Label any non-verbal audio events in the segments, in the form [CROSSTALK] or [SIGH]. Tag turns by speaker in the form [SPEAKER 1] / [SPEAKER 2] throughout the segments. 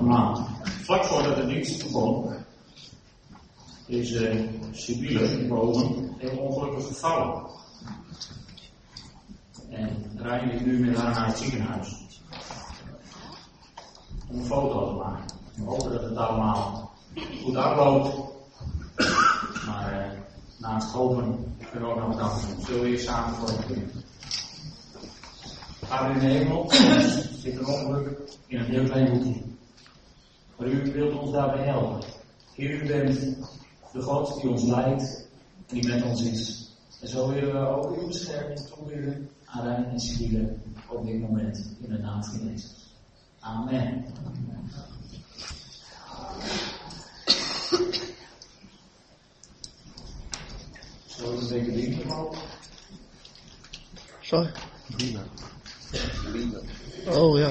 [SPEAKER 1] afgelopen maand, vlak voordat de dienst begon, is uh, Sibylle boven heel ongelukkig gevallen. En Rijn is nu met haar naar het ziekenhuis. Om een foto te maken. We hopen dat het allemaal goed afloopt. Maar uh, naast hopen kunnen we ook nog doen. Zullen we hier samen voor het beginnen? Vader in de hemel, zit een ongeluk in een heel klein hoekje. Maar u wilt ons daarbij helpen. Heer, u bent de God die ons leidt en die met ons is. En zo willen we ook uw bescherming toeweren aan Rijn en Sibylle op dit moment in de naam van Jezus. Amen. Zullen we een beetje dingen omhoog?
[SPEAKER 2] Sorry. Oh ja.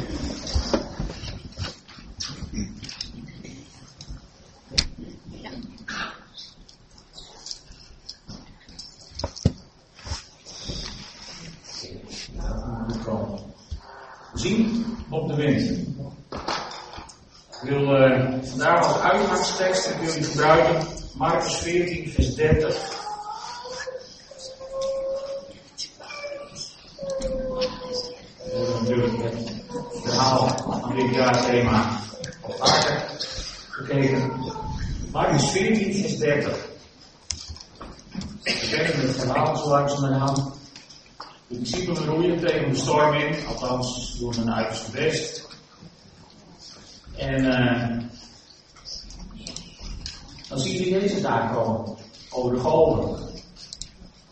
[SPEAKER 1] Zien op de wind. Ik wil uh, vandaag als uitgangstekst en wil gebruiken Marcus 14, vers 30. natuurlijk het verhaal van dit jaar thema al vaker gekeken. Marcus 14 vers 30. We kennen het verhaal zo langzamerhand. De discipelen roeien tegen de storm in, althans doen hun uiterste best. En uh, dan zien we Jezus aankomen over de golven.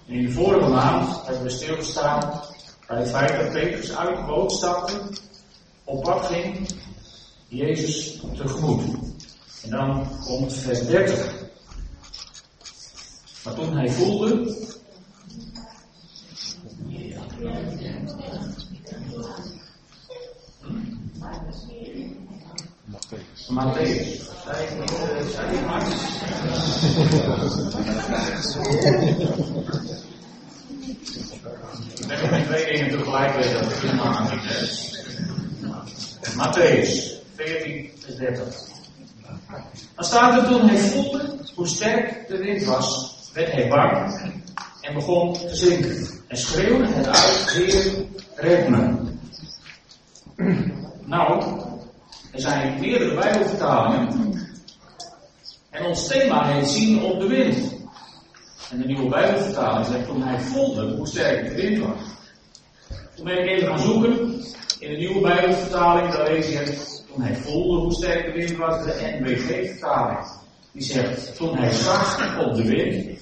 [SPEAKER 1] En in de vorige maand hebben we stilgestaan bij het feit dat Petrus uit de boot stapte, op pad ging, Jezus tegemoet. En dan komt vers 30. Maar toen hij voelde. Matthäus. Ik ben met twee dingen tegelijk weten, dat is helemaal niet. Matthäus 14, vers 30. Dan staat er toen hij voelde hoe sterk de wind was, werd hij bang en begon te zinken. En schreeuwde het uit, Heer, red me. Nou, er zijn meerdere bijbelvertalingen. En ons thema heet zien op de wind. En de nieuwe Bijbelvertaling zegt toen hij voelde hoe sterk de wind was. Toen ben ik even gaan zoeken. In de nieuwe Bijbelvertaling, daar lees je toen hij voelde hoe sterk de wind was, de NBG-vertaling. Die zegt, toen hij zag op de wind,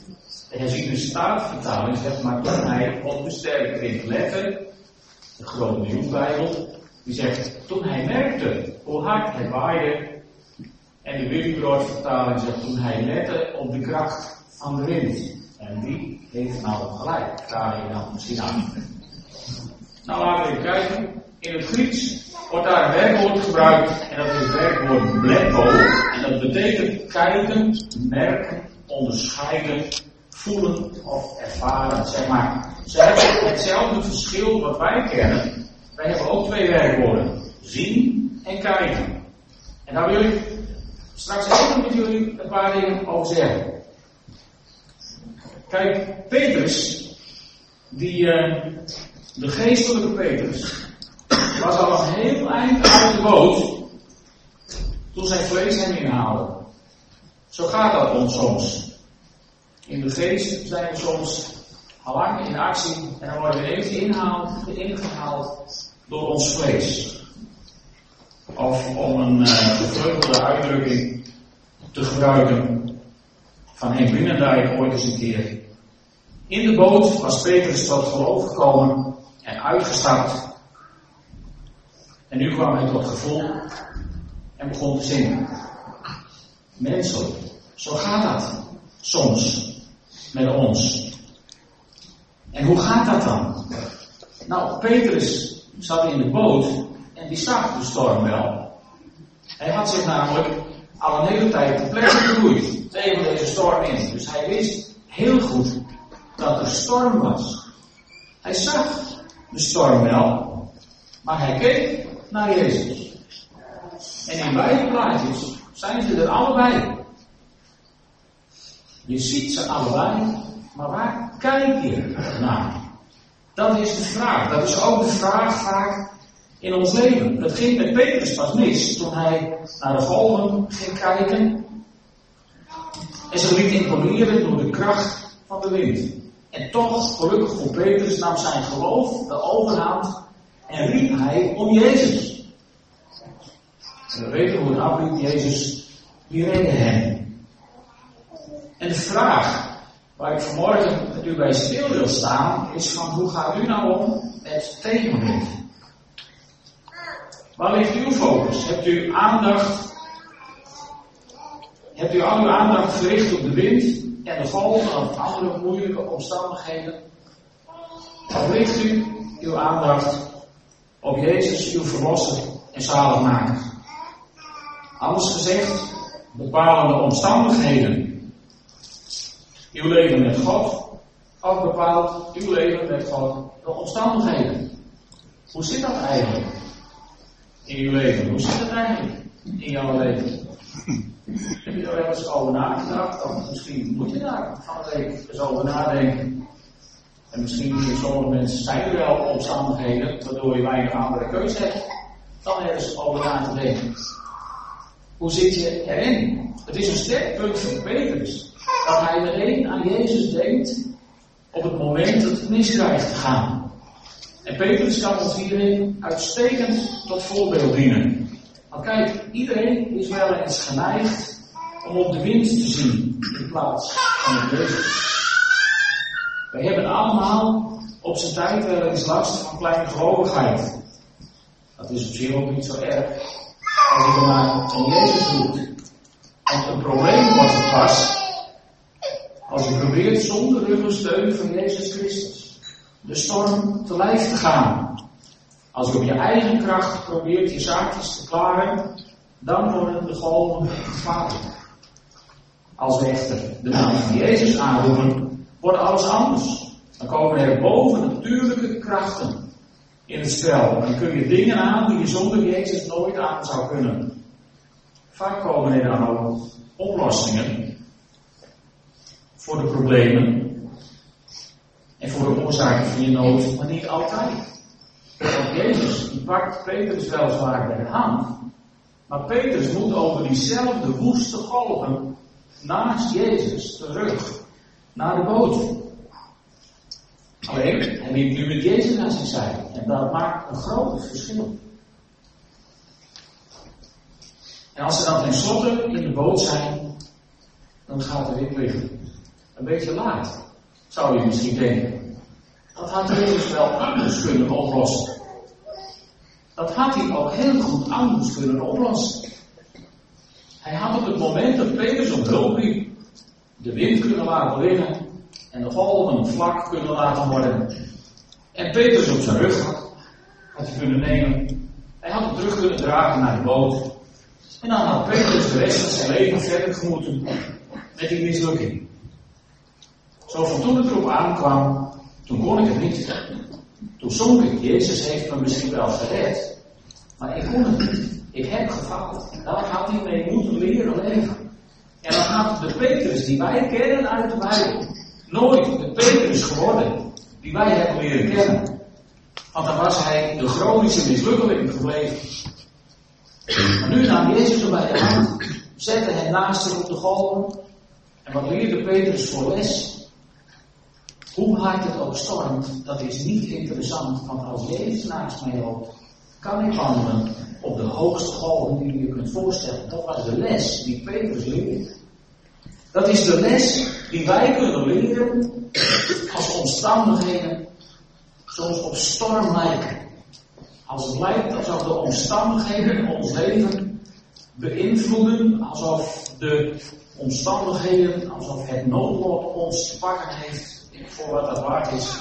[SPEAKER 1] de herziene staatvertaling zegt, maar toen hij op de sterke wind lette, de grote nieuwbijbel, die zegt, toen hij merkte hoe hard hij waaide, en de Willibrord vertaling zegt, toen hij lette op de kracht van de wind. En wie heeft nou gelijk? Ga je dan misschien aan. Nou, laten we even kijken. In het Grieks wordt daar een werkwoord gebruikt. En dat is het werkwoord blepo. En dat betekent kijken, merken, onderscheiden, voelen of ervaren. Zeg maar, ze hebben hetzelfde verschil wat wij kennen. Wij hebben ook twee werkwoorden. Zien en kijken. En daar wil ik straks even met jullie een paar dingen over zeggen. Kijk, Petrus, die, uh, de geestelijke Petrus, was al een heel eind uit de boot toen zijn vlees hem inhaalde. Zo gaat dat ons soms. In de geest zijn we soms al lang in actie en dan worden we even ingehaald, ingehaald door ons vlees. Of om een uh, gevleugelde uitdrukking te gebruiken van Henk Binnendijk ooit eens een keer. In de boot was Petrus tot geloof gekomen en uitgestapt. En nu kwam hij tot gevoel en begon te zingen. Menselijk, zo gaat dat soms met ons. En hoe gaat dat dan? Nou, Petrus zat in de boot en die zag de storm wel. Hij had zich namelijk al een hele tijd te plekken gegroeid tegen deze storm in. Dus hij wist heel goed dat er storm was. Hij zag de storm wel, maar hij keek naar Jezus. En in beide plaatjes zijn ze er allebei. Je ziet ze allebei, maar waar kijk je naar? Dat is de vraag. Dat is ook de vraag vaak in ons leven. Dat ging met Petrus pas mis toen hij naar de golven ging kijken. En ze liet imponeren door de kracht van de wind. En toch, gelukkig voor Petrus, nam zijn geloof de overhand en riep hij om Jezus. En we weten hoe het afliep, Jezus, die redde hem. En de vraag waar ik vanmorgen u bij stil wil staan, is van hoe gaat u nou om met tegenwind? Waar ligt uw focus? Hebt u aandacht, hebt u al uw aandacht gericht op de wind en de golven of andere moeilijke omstandigheden? Of ligt u uw aandacht op Jezus, uw verlosser en zaligmaker? Anders gezegd, bepalende omstandigheden uw leven met God, of bepaalt uw leven met God de omstandigheden. Hoe zit dat eigenlijk in uw leven? Hoe zit het eigenlijk in jouw leven? Heb je er wel eens over nagedacht? Of misschien moet je daar van de week eens over nadenken. En misschien voor sommige mensen zijn er wel omstandigheden waardoor je weinig andere keuze hebt dan ergens over na te denken. Hoe zit je erin? Het is een sterk punt van Petrus dat hij alleen aan Jezus denkt op het moment dat het mis krijgt te gaan. En Petrus kan ons hierin uitstekend tot voorbeeld dienen. Maar kijk, iedereen is wel eens geneigd om op de wind te zien in plaats van op Jezus. Wij hebben allemaal op zijn tijd wel eens last van kleine gelovigheid. Dat is op zich ook niet zo erg als je maar van Jezus doet. Want een probleem wordt het pas als je probeert zonder ruggensteun van Jezus Christus de storm te lijf te gaan. Als je op je eigen kracht probeert je zaakjes te klaren, dan worden de golven gevaarlijk. Als we echter de naam van Jezus aanroepen, wordt alles anders. Dan komen er boven natuurlijke krachten in het spel. Dan kun je dingen aan die je zonder Jezus nooit aan zou kunnen. Vaak komen er dan ook oplossingen voor de problemen en voor de oorzaken van je nood, maar niet altijd. Want Jezus die pakt Petrus weliswaar bij de hand, maar Petrus moet over diezelfde woeste golven naast Jezus terug naar de boot. Alleen, hij liep nu met Jezus aan zijn en dat maakt een groot verschil. En als ze dan tenslotte in de boot zijn, dan gaat de wind liggen een beetje laat, zou je misschien denken. Dat had Jezus wel anders kunnen oplossen. Dat had hij ook heel goed anders kunnen oplossen. Hij had op het moment dat Petrus op hulp riep, de wind kunnen laten liggen en de golven vlak kunnen laten worden. En Petrus op zijn rug had, hij kunnen nemen. Hij had hem terug kunnen dragen naar de boot. En dan had Petrus de rest van zijn leven verder gemoeten met die mislukking. Zo van toen het erop aankwam, toen kon ik het niet. Toen zonk ik, Jezus heeft me misschien wel gered, maar ik kon het niet. Ik heb gefaald. Daar had hij mee moeten leren leven. En dan had de Petrus die wij kennen uit de Bijbel, nooit de Petrus geworden die wij hebben leren kennen. Want dan was hij de chronische mislukkeling gebleven. Maar nu nam Jezus hem bij de hand, zette hem naast zich op de golven. En wat leerde Petrus voor les? Hoe hard het ook stormt, dat is niet interessant, want als Jezus naast mij loopt, kan ik wandelen op de hoogste golven die je kunt voorstellen. Dat was de les die Petrus leerde. Dat is de les die wij kunnen leren als omstandigheden soms op storm lijken. Als het lijkt alsof de omstandigheden ons leven beïnvloeden, alsof de omstandigheden, alsof het noodlot ons te pakken heeft voor wat dat waard is.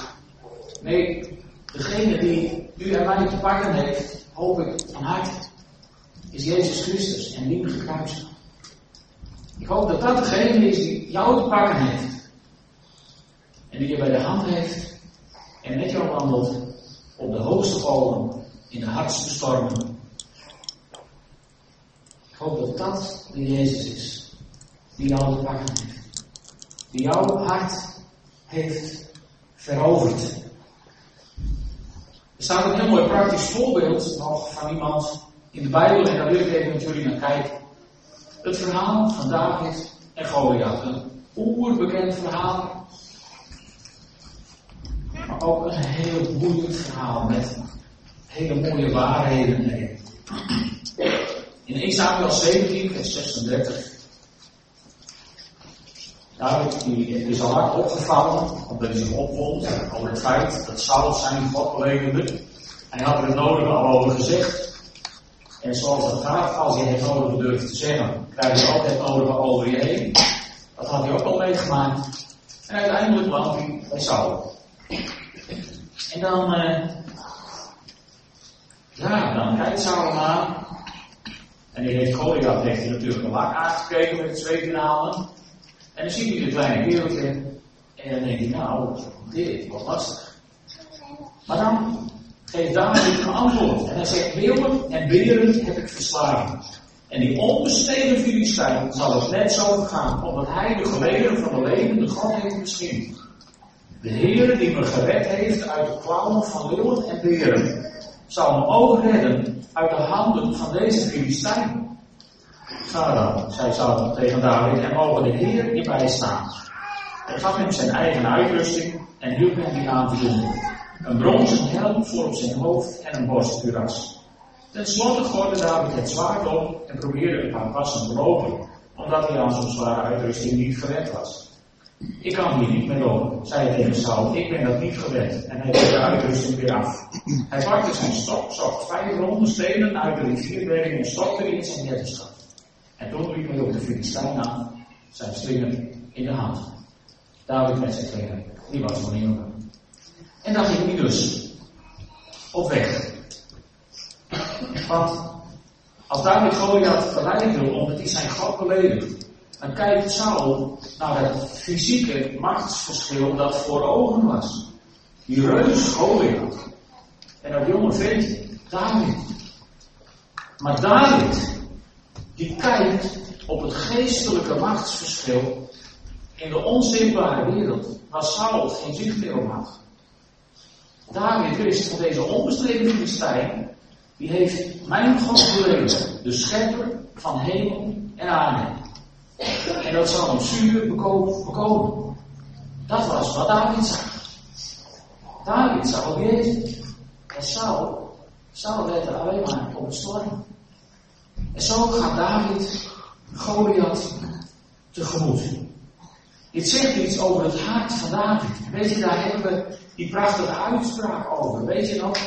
[SPEAKER 1] Nee, degene die u en mij te pakken heeft, hoop ik van harte, is Jezus Christus en niet gekruisigd. Ik hoop dat dat degene is die jou te pakken heeft. En die je bij de hand heeft en met jou wandelt op de hoogste golven, in de hardste stormen. Ik hoop dat dat de Jezus is. Die jou te pakken heeft. Die jouw hart heeft veroverd. Er staat een heel mooi praktisch voorbeeld nog van iemand in de Bijbel. En daar wil ik even met jullie naar kijken. Het verhaal van David en Goliath. Een oerbekend verhaal. Maar ook een heel boeiend verhaal met hele mooie waarheden. In 1 Samuel 17, vers 36. David die is al hard opgevallen, omdat hij zich opwond over het feit dat Saul zijn God beleverde. Hij had er het nodige al over gezegd. En zoals het gaat, als je het nodige durft te zeggen, krijg je ook het nodige over je heen. Dat had hij ook al meegemaakt. En uiteindelijk kwam hij bij Saul. En dan, uh, ja, dan kijkt Saul aan. En die heeft Goliath heeft hij natuurlijk een lak aangekeken met in handen. En dan ziet hij de kleine kereltje. En dan denkt hij, nou, dit wordt lastig. Maar dan geeft David een antwoord. En hij zegt, beelden en beren heb ik verslagen. En die onbesteden Filistijn zal het net zo gaan, omdat hij de gelederen van de levende God heeft beschikt. De Heer die me gered heeft uit de klauwen van leeuwen en beren, zal me ook redden uit de handen van deze Filistijn. Ga dan, zei Saul tegen David, en mogen de Heer je bijstaan. Hij gaf hem zijn eigen uitrusting en hielp hem die aan te doen. Een bronzen helm voor op zijn hoofd en een borstkuras. Ten slotte gooide David het zwaard op en probeerde een paar passen te lopen, omdat hij aan zo'n zware uitrusting niet gewend was. Ik kan hier niet mee lopen, zei hij tegen Saul. Ik ben dat niet gewend. En hij deed de uitrusting weer af. Hij pakte zijn stok, zocht vijf ronde stenen uit de rivierbedding en stokte die in zijn jettenschap. En toen liep hij op de Filistijn aan, zijn slinger in de hand. David met zijn slinger, die was van jongen. En dan ging hij dus op weg. Want als David Goliath verleiden wil omdat hij zijn God beledigt, dan kijkt Saul naar het fysieke machtsverschil dat voor ogen was. Die reus Goliath en dat jonge vent, David. Maar David, die kijkt op het geestelijke machtsverschil in de onzichtbare wereld, waar Saul geen zicht meer op had. David wist van deze onbestreden Filistijn, die heeft mijn God beleefd, de schepper van hemel en aarde. En dat zal hem zuur bekomen. Dat was wat David zag. David zag op Jezus. En Saul, Saul werd er alleen maar op storm. En zo gaat David Goliath tegemoet. Dit zegt iets over het hart van David. Weet je, daar hebben we die prachtige uitspraak over. Weet je nog?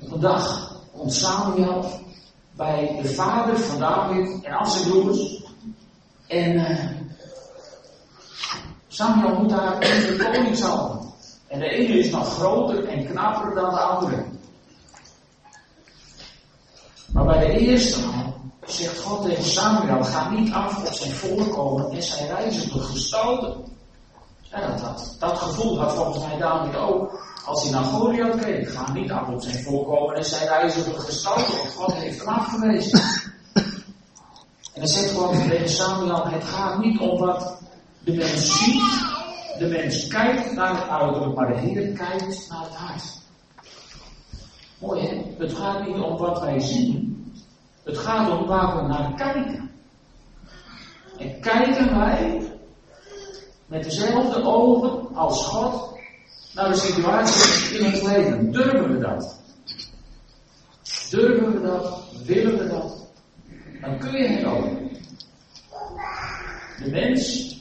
[SPEAKER 1] Op een dag komt Samuel bij de vader van David en al zijn broers. En uh, Samuel moet daar een de koning. En de ene is nog groter en knapper dan de andere. Maar bij de eerste zegt God tegen Samuel, ga niet af op zijn voorkomen en zijn reizige gestalte. En dat, dat, dat gevoel had volgens mij David ook. Als hij naar Goliath keek, ga niet af op zijn voorkomen en zijn reizige gestalte, God heeft hem afgewezen. En dan zegt God tegen Samuel, het gaat niet om wat de mens ziet. De mens kijkt naar het uiterlijk, maar de Heer kijkt naar het hart. Mooi? Het gaat niet om wat wij zien. Het gaat om waar we naar kijken. En kijken wij met dezelfde ogen als God naar de situatie in het leven? Durven we dat? Durven we dat? Willen we dat? Dan kun je het ook. De mens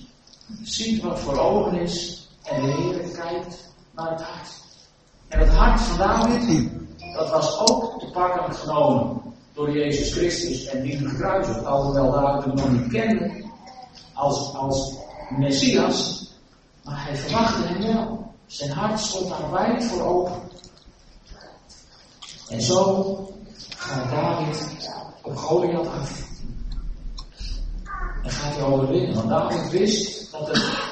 [SPEAKER 1] ziet wat voor ogen is en de Heer kijkt naar het hart. En het hart van David, dat was ook te pakken genomen door Jezus Christus en die gekruisigd, alhoewel David hem nog niet kende als, als Messias, maar hij verwachtte hem wel. Zijn hart stond daar wijd voor open. En zo gaat David op Goliath af. En gaat hij overwinnen. Want David wist dat het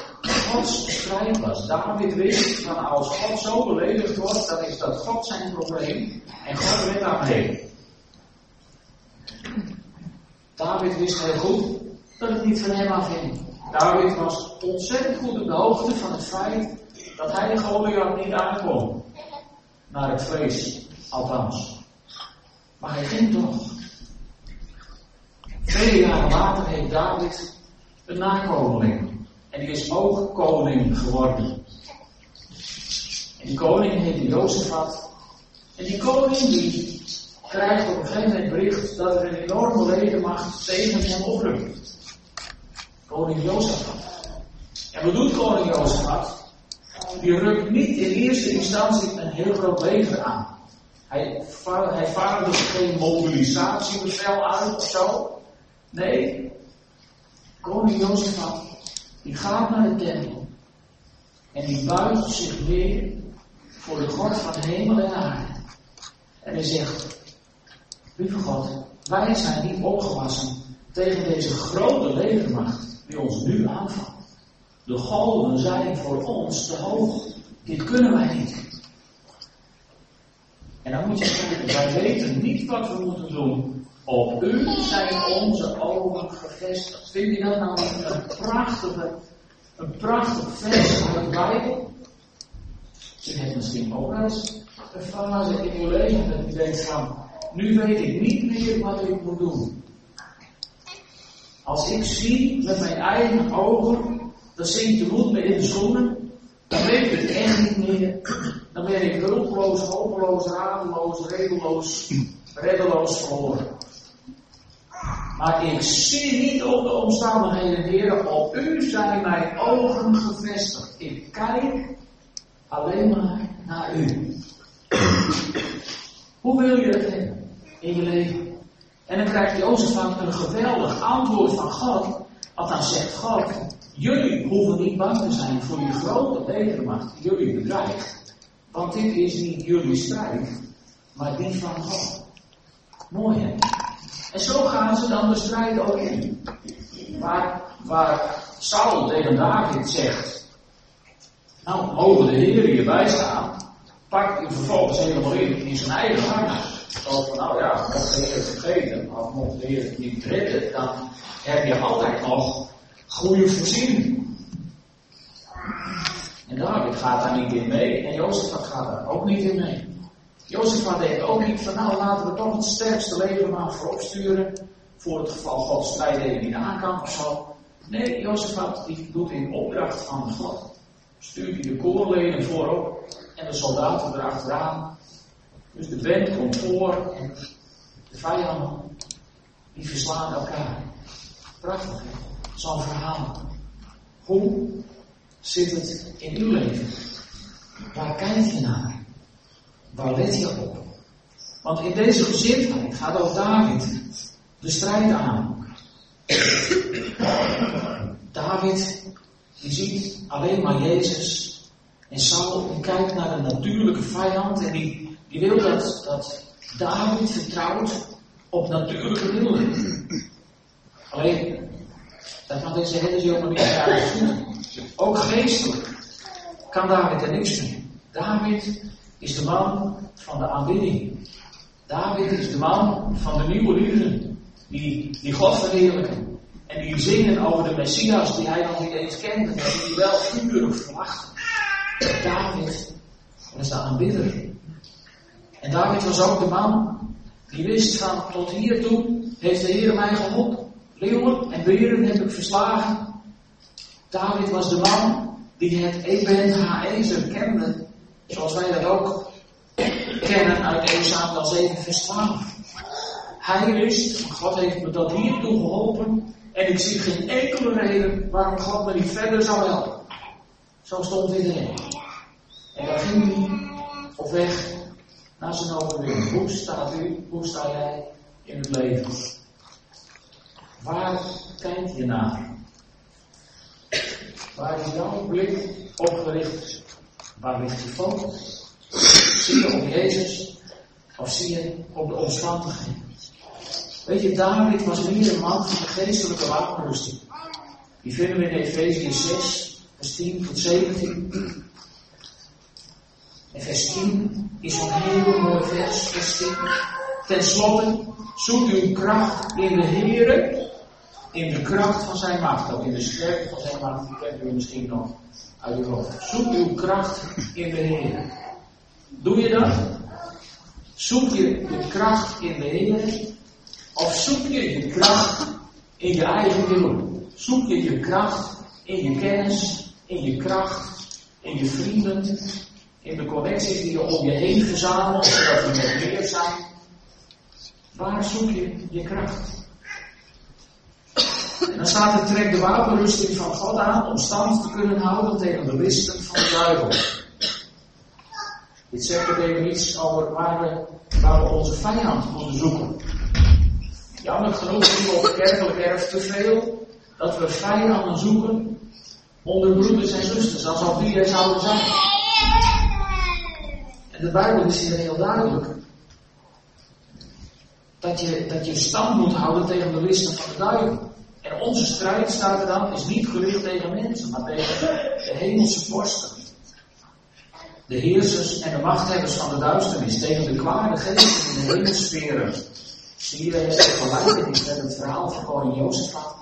[SPEAKER 1] Gods strijd was. David wist dat als God zo beledigd wordt, dan is dat God zijn probleem. En God weet daarmee. David wist heel goed dat het niet van hem afhing. David was ontzettend goed op de hoogte van het feit dat hij de Goliath niet aankwam. Naar het vlees, althans. Maar hij ging toch. Vele jaren later heeft David een nakomeling. En die is ook koning geworden. En die koning heette Jozefat. En die koning die krijgt op een gegeven moment bericht dat er een enorme ledenmacht tegen hem oprukt. Koning Jozefat. En wat doet koning Jozefat? Die rukt niet in eerste instantie een heel groot leger aan. Hij, hij vaardigt geen mobilisatiebevel uit of zo. Nee, koning Jozefat, die gaat naar de tempel. En die buigt zich weer voor de God van hemel en aarde. En hij zegt, lieve God, wij zijn niet opgewassen tegen deze grote legermacht die ons nu aanvalt. De golven zijn voor ons te hoog. Dit kunnen wij niet. En dan moet je kijken, wij weten niet wat we moeten doen. Op u zijn onze ogen gevestigd. Vind je dat nou een prachtige, een prachtig vers uit de Bijbel? Je hebt misschien ook eens een fase in je leven dat je denkt van, nu weet ik niet meer wat ik moet doen. Als ik zie met mijn eigen ogen, dan zinkt de moed me in de schoenen, dan weet ik het echt niet meer. Dan ben ik hulpeloos, hopeloos, radeloos, redeloos, reddeloos verloren. Maar ik zie niet op de omstandigheden, heren, op u zijn mijn ogen gevestigd. Ik kijk alleen maar naar u. [CLEARS THROAT] Hoe wil je het hebben in je leven? En dan krijgt Jozef van een geweldig antwoord van God. Want dan zegt God, jullie hoeven niet bang te zijn voor die grote legermacht die jullie bedreigt. Want dit is niet jullie strijd, maar die van God. Mooi hè? En zo gaan ze dan de strijd ook in. Waar, waar Saul tegen David zegt, nou, mogen de Heer hierbij staan, pakt hij vervolgens helemaal in, in zijn eigen hart. Zo van, nou ja, mocht de Heer het vergeten, of mocht de Heer niet redden, dan heb je altijd nog goede voorziening. En David gaat daar niet in mee, en Jozef gaat daar ook niet in mee. Jozef denkt ook niet van, nou laten we toch het sterkste leger maar voorop sturen, voor het geval God strijd niet aankan of zo. Nee, Jozef die doet in opdracht van God stuurt hij de koorleden voorop en de soldaten erachteraan. Dus de band komt voor en de vijanden die verslaan elkaar. Prachtig, zo'n verhaal. Hoe zit het in uw leven? Waar kijk je naar? Waar let je op? Want in deze gezindheid gaat ook David de strijd aan. David die ziet alleen maar Jezus. En Saul die kijkt naar de natuurlijke vijand en die, die wil dat, dat David vertrouwt op natuurlijke middelen. Alleen, dat kan deze hele jongen niet doen. Ook geestelijk kan David er niks mee. David is de man van de aanbidding. David is de man van de nieuwe liefde. Die, die God verheerlijken. En die zingen over de Messias die hij nog niet eens kende, maar die wel vurig verwacht. David was de aanbidder. En David was ook de man die wist van tot hier toe heeft de Heer mij geholpen. Leeuwen en beren heb ik verslagen. David was de man die het Eben Haezer kende, zoals wij dat ook kennen uit 1 Samuel 7 vers 12. Hij wist, God heeft me tot hier toe geholpen en ik zie geen enkele reden waarom God me niet verder zou helpen. Zo stond iedereen. En dan ging hij op weg naar zijn overwinning. Hoe staat u, hoe sta jij in het leven? Waar kijk je naar? Waar is jouw blik op gericht? Waar ligt je focus? Zie je op Jezus of zie je op de omstandigheden? Weet je, David was meer een man van de geestelijke wapenrusting. Die vinden we in Efezië 6, vers 10 tot 17. En vers 10 is een heel mooi vers, vers 10. Ten slotte, zoek uw kracht in de Heer, in de kracht van zijn macht, ook in de sterkte van zijn macht, die kennen u misschien nog uit uw hoofd. Zoek uw kracht in de Heer. Doe je dat? Zoek je je kracht in de Heer? Of zoek je je kracht in je eigen wil? Zoek je je kracht in je kennis, in je kracht, in je vrienden, in de connecties die je om je heen verzamelt, zodat we met meer zijn? Waar zoek je je kracht? Dan staat er, trek de wapenrusting van God aan om stand te kunnen houden tegen de listen van de duivel. Dit zegt er iets over waar we, waar we onze vijand moeten zoeken. Jammer genoeg zien we op kerkelijk erf te veel dat we vijanden zoeken onder broeders en zusters, alsof die er zouden zijn. En de Bijbel is hier heel duidelijk. Dat je, dat je stand moet houden tegen de listen van de duivel. En onze strijd, staat er dan, is niet gericht tegen mensen, maar tegen de hemelse vorsten. De heersers en de machthebbers van de duisternis, tegen de kwade geesten in de hemelsferen. Zie je het vergelijking met het verhaal van koning Jozefat?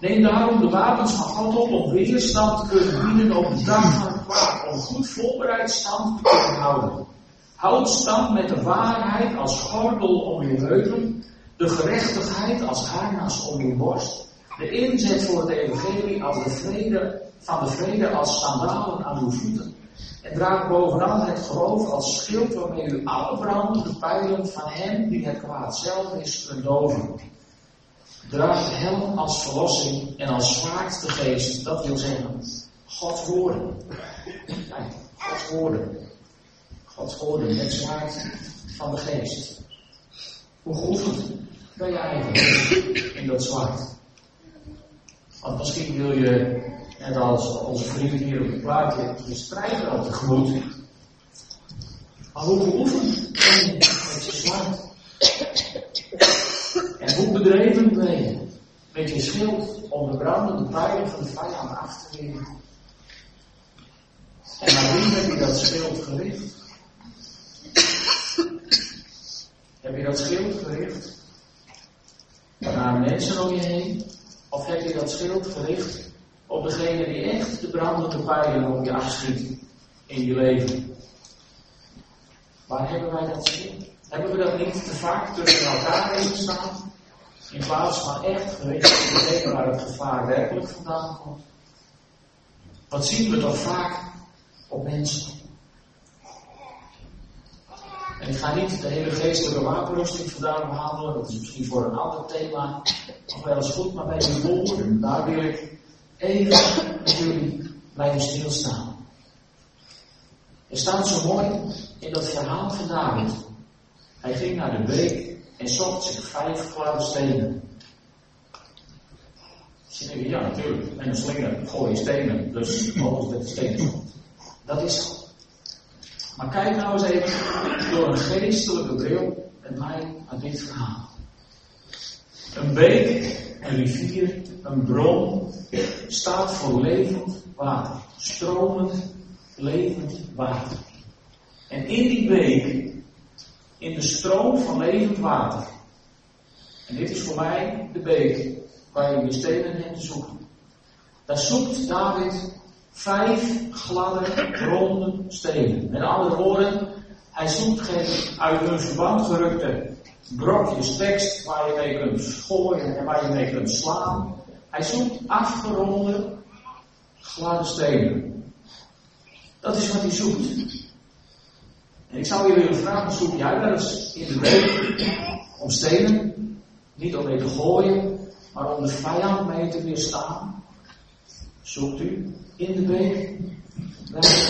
[SPEAKER 1] Neem daarom de wapens van God op om weerstand te kunnen bieden op de dag van het kwaad, om goed voorbereid stand te kunnen houden. Houd stand met de waarheid als gordel om je heupen, de gerechtigheid als harnas om je borst, de inzet voor het evangelie als de vrede, van de vrede als sandalen aan uw voeten. En draag bovenal het geloof als schild waarmee u alle brandende pijlen van hem die het kwaad zelf is kunt doven. Draag de helm als verlossing en als zwaard de geest, dat wil zeggen, Gods woorden. Kijk, Gods woorden. Gods woorden, het zwaard van de geest. Hoe geoefend ben je eigenlijk in dat zwaard? Want misschien wil je, net als onze vriend hier op het plaatje, je strijder al tegemoet. Maar hoe geoefend ben je met je zwaard? En hoe bedreven ben je met je schild om de brandende pijlen van de vijand af te weren? En naar wie heb je dat schild gericht? Heb je dat schild gericht naar mensen om je heen? Of je dat schild gericht op degene die echt de brandende pijlen op je afschiet in je leven? Waar hebben wij dat schild? Hebben we dat niet te vaak tussen elkaar heen staan? In plaats van echt gericht op degene waar het gevaar werkelijk vandaan komt. Wat zien we toch vaak op mensen? En ik ga niet de hele geestelijke wapenrusting vandaan behandelen, dat is misschien voor een ander thema nog wel eens goed, maar bij die woorden, daar wil ik even met jullie blijven stilstaan. Er staat zo mooi in dat verhaal van David. Hij ging naar de beek en zocht zich vijf gladde stenen. Ja natuurlijk, en een slinger gooi je stenen, dus alles met de stenen. Dat is. Maar kijk nou eens even door een geestelijke bril met mij naar dit verhaal. Een beek, een rivier, een bron staat voor levend water. Stromend, levend water. En in die beek, in de stroom van levend water. En dit is voor mij de beek waar je je stenen hebt te zoeken. Daar zoekt David vijf gladde, ronde stenen. Met andere woorden, hij zoekt geen uit hun verband gerukte brokjes tekst waar je mee kunt schooien en waar je mee kunt slaan. Hij zoekt afgeronde, gladde stenen. Dat is wat hij zoekt. En ik zou je willen vragen, zoek jij wel eens in de week om stenen? Niet om mee te gooien, maar om de vijand mee te weerstaan? Zoekt u in de beek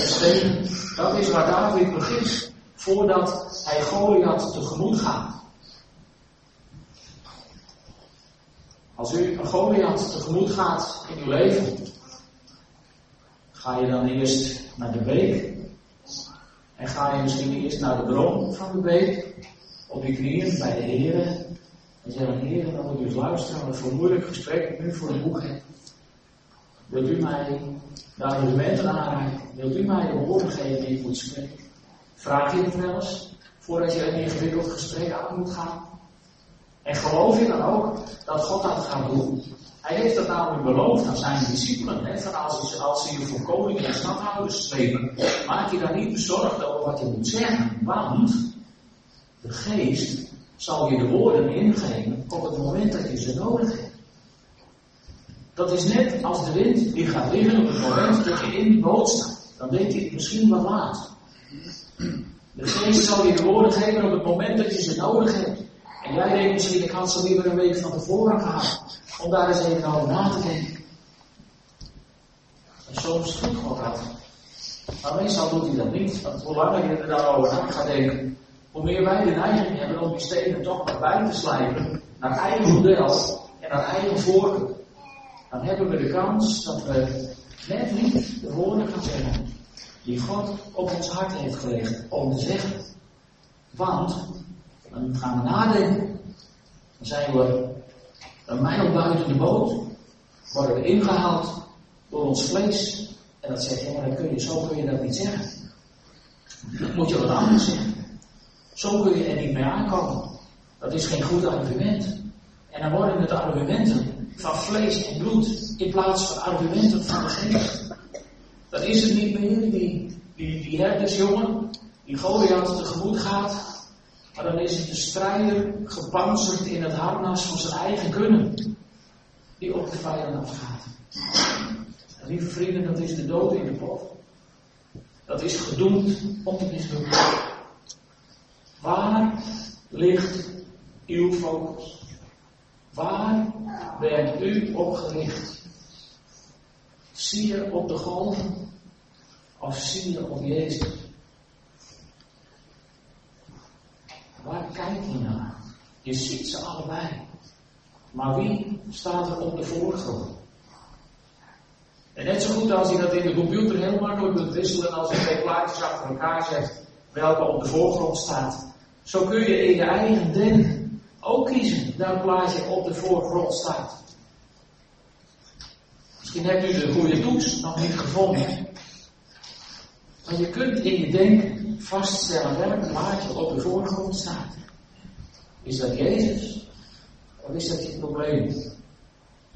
[SPEAKER 1] stenen? Dat is waar David begint, voordat hij Goliath tegemoet gaat. Als u een Goliath tegemoet gaat in uw leven, ga je dan eerst naar de beek. En ga je misschien eerst naar de bron van de beek, op je knieën bij de Heer. En zeggen, Heer, dan moet u luisteren, wat voor een moeilijk gesprek ik nu voor een boek heb. Wilt u mij de argumenten aanreiken? Wilt u mij de woorden geven die ik moet spreken? Vraag je het wel eens? voordat je een ingewikkeld gesprek aan moet gaan? En geloof je dan ook dat God dat gaat doen? Hij heeft dat namelijk beloofd aan zijn discipelen. Hè, van als, als ze je voor koningen en strepen, maak je daar niet bezorgd over wat je moet zeggen. Want de geest zal je de woorden ingeven op het moment dat je ze nodig hebt. Dat is net als de wind die gaat liggen op het moment dat je in die boot staat. Dan weet het misschien wel laat. De geest zal je de woorden geven op het moment dat je ze nodig hebt. En jij denkt misschien, ik had ze liever een week van tevoren gehad. Om daar eens even over na te denken. En soms doet God dat. Maar meestal doet hij dat niet. Want hoe langer je er daarover na gaat denken, hoe meer wij de neiging hebben om die stenen toch maar bij te slijpen naar eigen model en naar eigen voorkeur. Dan hebben we de kans dat we net niet de woorden gaan zeggen die God op ons hart heeft gelegd om te zeggen. Want dan gaan we nadenken. Dan zijn we een mijl buiten de boot, worden we ingehaald door ons vlees. En dat zegt, ja, dan kun je, zo kun je dat niet zeggen. Dan moet je wat anders zeggen. Zo kun je er niet mee aankomen. Dat is geen goed argument. En dan worden het argumenten van vlees en bloed in plaats van argumenten van de geest. Dan is het niet meer die, die, die herdersjongen die Goliath tegemoet gaat maar dan is het de strijder gepanzerd in het harnas van zijn eigen kunnen. Die op de vijand afgaat. En lieve vrienden, dat is de dood in de pot. Dat is gedoemd om te mislukken. Waar ligt uw focus? Waar bent u op gericht? Zie je op de golven of zie je op Jezus? Waar kijk je naar? Je ziet ze allebei. Maar wie staat er op de voorgrond? En net zo goed als je dat in de computer heel makkelijk kunt wisselen als je twee plaatjes achter elkaar zet, welke op de voorgrond staat. Zo kun je in je eigen denken ook kiezen welk plaatje op de voorgrond staat. Misschien hebt u de goede toets nog niet gevonden. Maar je kunt in je denken vaststellen welk plaatje op de voorgrond staat. Is dat Jezus? Of is dat je probleem?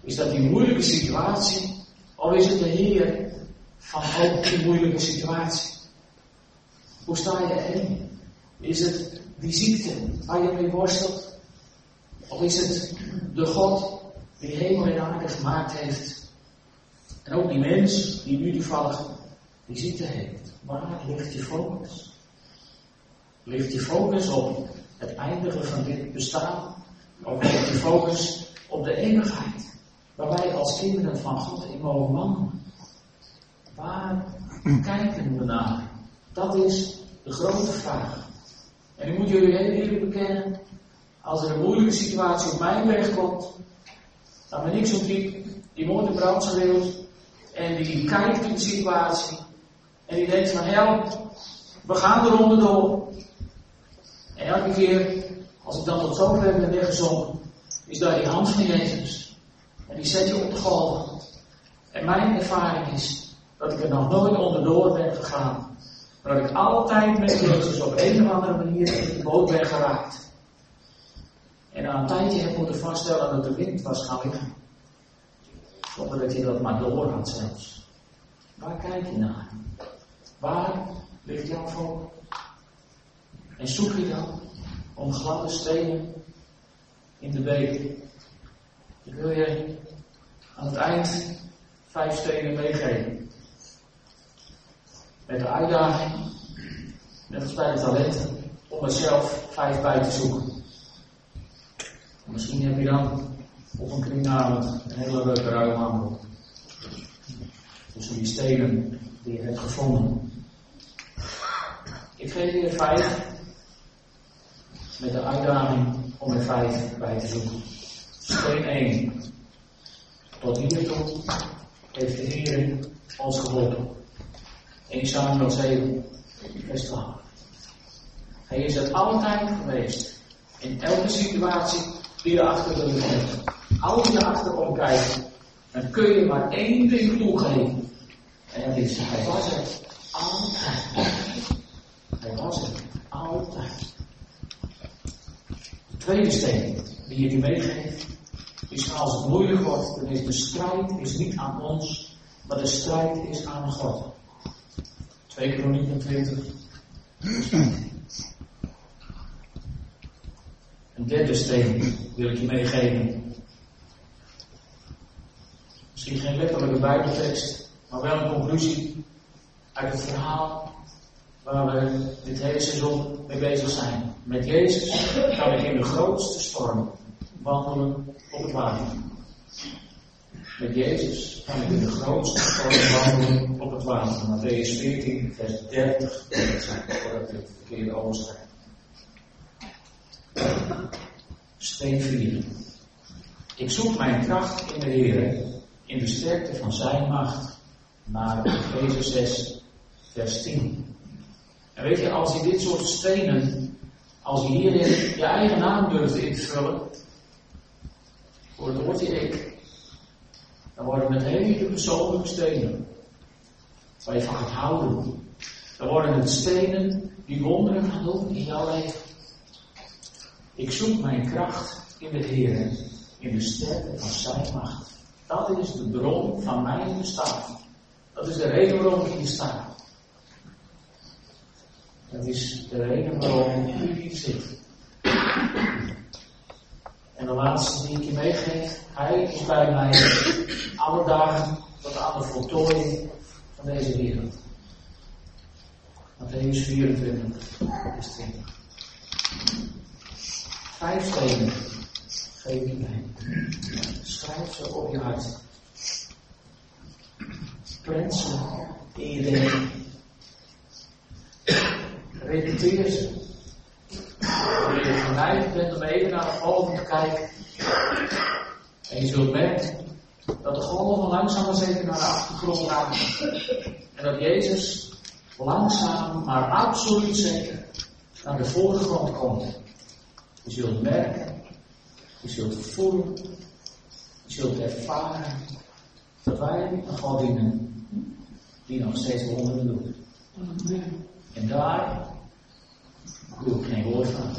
[SPEAKER 1] Is dat die moeilijke situatie? Of is het de Heer van ook die moeilijke situatie? Hoe sta je erin? Is het die ziekte waar je mee worstelt? Of is het de God die hemel en aarde gemaakt heeft? En ook die mens die nu toevallig die ziekte heeft. Waar ligt je focus? Ligt je focus op het eindigen van dit bestaan? Of ligt je focus op de eeuwigheid? Waar wij als kinderen van God in mogen wandelen? Waar kijken we naar? Dat is de grote vraag. En ik moet jullie heel eerlijk bekennen, als er een moeilijke situatie op mijn weg komt, dan ben ik zo'n type die moord en brand schreeuwt en die kijkt in de situatie en die denkt van help, we gaan er onderdoor. En elke keer, als ik dan tot zover ben weggezonken, is daar die hand van Jezus. En die zet je op de golven. En mijn ervaring is dat ik er nog nooit onderdoor ben gegaan. Maar dat ik altijd met Jezus op een of andere manier in de boot ben geraakt. En na een tijdje heb moeten vaststellen dat de wind was gaan liggen. Zonder dat je dat maar door zelfs. Waar kijk je naar? Waar ligt jouw volk? En zoek je dan om gladde stenen in de beek? Ik wil je aan het eind vijf stenen meegeven. Met de uitdaging, net als bij de om er zelf vijf bij te zoeken. Misschien heb je dan op een kringavond een hele leuke ruimhandel. Tussen die stenen die je hebt gevonden. Ik geef je vijf met de uitdaging om er vijf bij te zoeken. Steen 1. Tot hiertoe heeft de Heer ons geholpen. 1 Samuel 7, vers 12. Hij is er altijd geweest. In elke situatie die je achter de. Als je achterom kijkt, dan kun je maar één ding toegeven. En dat is, hij was er altijd. Hij was er altijd. Tweede steen die je meegeef, is als het moeilijk wordt, dan is de strijd is niet aan ons, maar de strijd is aan God. 2 Kronieken 20. Een derde steen wil ik je meegeven. Misschien geen letterlijke Bijbeltekst, maar wel een conclusie uit het verhaal waar we dit hele seizoen mee bezig zijn. Met Jezus kan ik in de grootste storm wandelen op het water. Met Jezus kan ik in de grootste storm wandelen op het water. Matthäus 14, vers 30. Voordat ik het verkeerde overschrijf. Steen 4. Ik zoek mijn kracht in de Heer, in de sterkte van zijn macht. Naar Efeze 6, vers 10. En weet je, als je dit soort stenen, als je hierin je eigen naam durft in te vullen, voor het woordje ik, dan worden het hele persoonlijke stenen. Waar je van gaat houden. Dan worden het stenen die wonderen gaan doen in jouw leven. Ik zoek mijn kracht in de Heer, in de sterkte van zijn macht. Dat is de bron van mijn bestaan. Dat is de reden waarom ik hier sta. Dat is de reden waarom u hier zit. En de laatste die ik je meegeef, hij is bij mij alle dagen tot aan de voltooiing van deze wereld. Matthäus 24, vers 20. Vijf stenen geef ik mij. Schrijf ze op je hart. Prent ze in je denken. Repeteer ze. Wanneer je geneigd bent om even naar de golven te kijken. En je zult merken dat de golven langzaam maar zeker naar de achtergrond gaan. En dat Jezus langzaam maar absoluut zeker naar de voorgrond komt. Je zult merken, je zult voelen, je zult ervaren dat wij een God dienen die nog steeds wonderen doet. En daar doe ik geen woord van.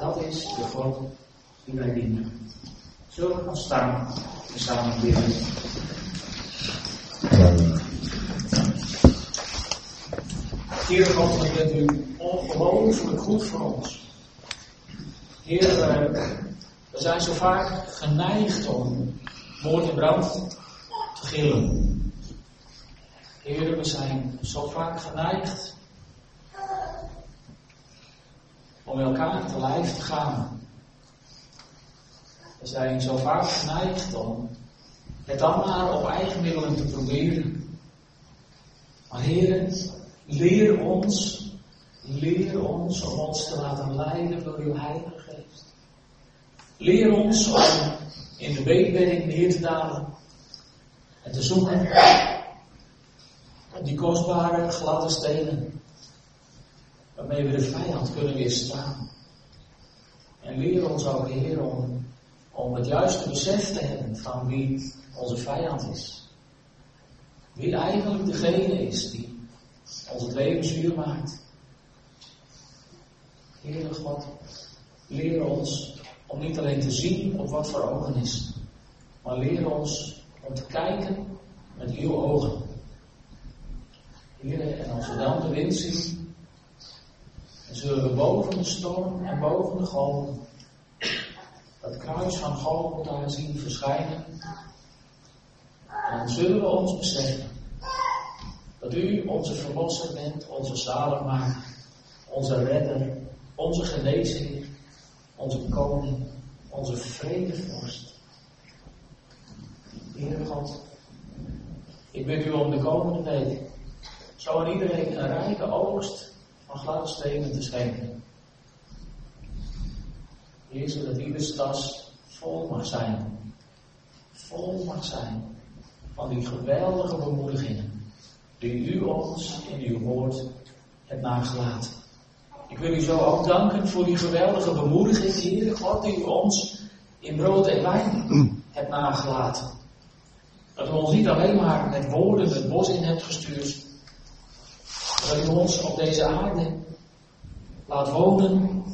[SPEAKER 1] Dat is de God die wij dienen. Zullen we gaan staan en samen? Heer God, wat bent u ongelooflijk goed voor ons. Heer, eh, we zijn zo vaak geneigd om moord en brand te gillen. Heer, we zijn zo vaak geneigd om elkaar te lijf te gaan. We zijn zo vaak geneigd om het dan maar op eigen middelen te proberen. Maar heren, leer ons, leer ons om ons te laten leiden door uw Heilige. Leer ons om in de beekbedding neer te dalen en te zoeken op die kostbare gladde stenen waarmee we de vijand kunnen weerstaan. En leer ons ook, Heer, om, om het juiste besef te hebben van wie onze vijand is. Wie eigenlijk degene is die ons het leven zuur maakt. Heere God, leer ons om niet alleen te zien op wat voor ogen is, maar leer ons om te kijken met uw ogen. Heer, en als we dan de wind zien, dan zullen we boven de storm en boven de golven dat kruis van Golgotha zien verschijnen. En dan zullen we ons beseffen dat u onze verlosser bent, onze zaligmaker, onze redder, onze genezer, onze koning, onze vredevorst. Heere God, ik bid u om de komende week zo aan iedereen een rijke oogst van gladde stenen te schenken. Heer, zodat iedere tas vol mag zijn. Vol mag zijn van die geweldige bemoedigingen die u ons in uw woord hebt nagelaten. Ik wil u zo ook danken voor die geweldige bemoediging, Heer God, die u ons in brood en wijn hebt nagelaten. Dat u ons niet alleen maar met woorden het bos in hebt gestuurd, dat u ons op deze aarde laat wonen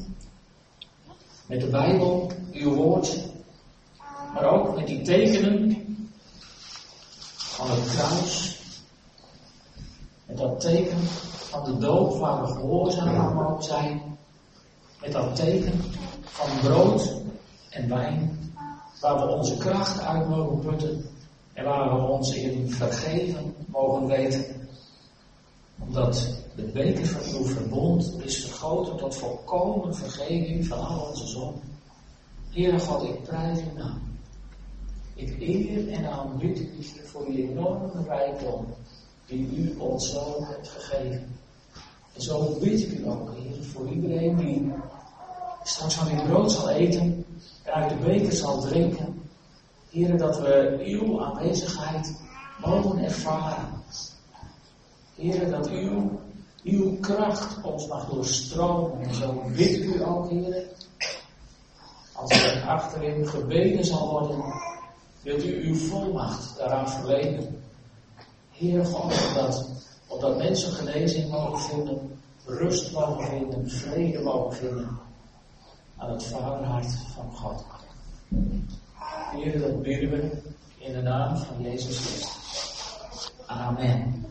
[SPEAKER 1] Met de Bijbel, uw woord, maar ook met die tekenen van het kruis. Met dat teken van de dood waar we gehoorzaam aan mogen zijn. Met dat teken van brood en wijn waar we onze kracht uit mogen putten en waar we ons in vergeven mogen weten. Omdat de beker van uw verbond is vergoten tot volkomen vergeving van al onze zonden. Heere God, ik prijs uw naam. Ik eer en aanbid u voor die enorme rijkdom die u ons zo hebt gegeven. En zo bid ik u ook, Heer, voor iedereen die straks van uw brood zal eten en uit de beker zal drinken. Heer, dat we uw aanwezigheid mogen ervaren. Heer, dat uw, uw kracht ons mag doorstromen. En zo bid ik u ook, Heer, als er achterin gebeden zal worden, wilt u uw volmacht daaraan verlenen. Heer God, opdat, opdat mensen genezing mogen vinden, rust mogen vinden, vrede mogen vinden aan het vaderhart van God. Heer, dat bidden we in de naam van Jezus Christus. Amen.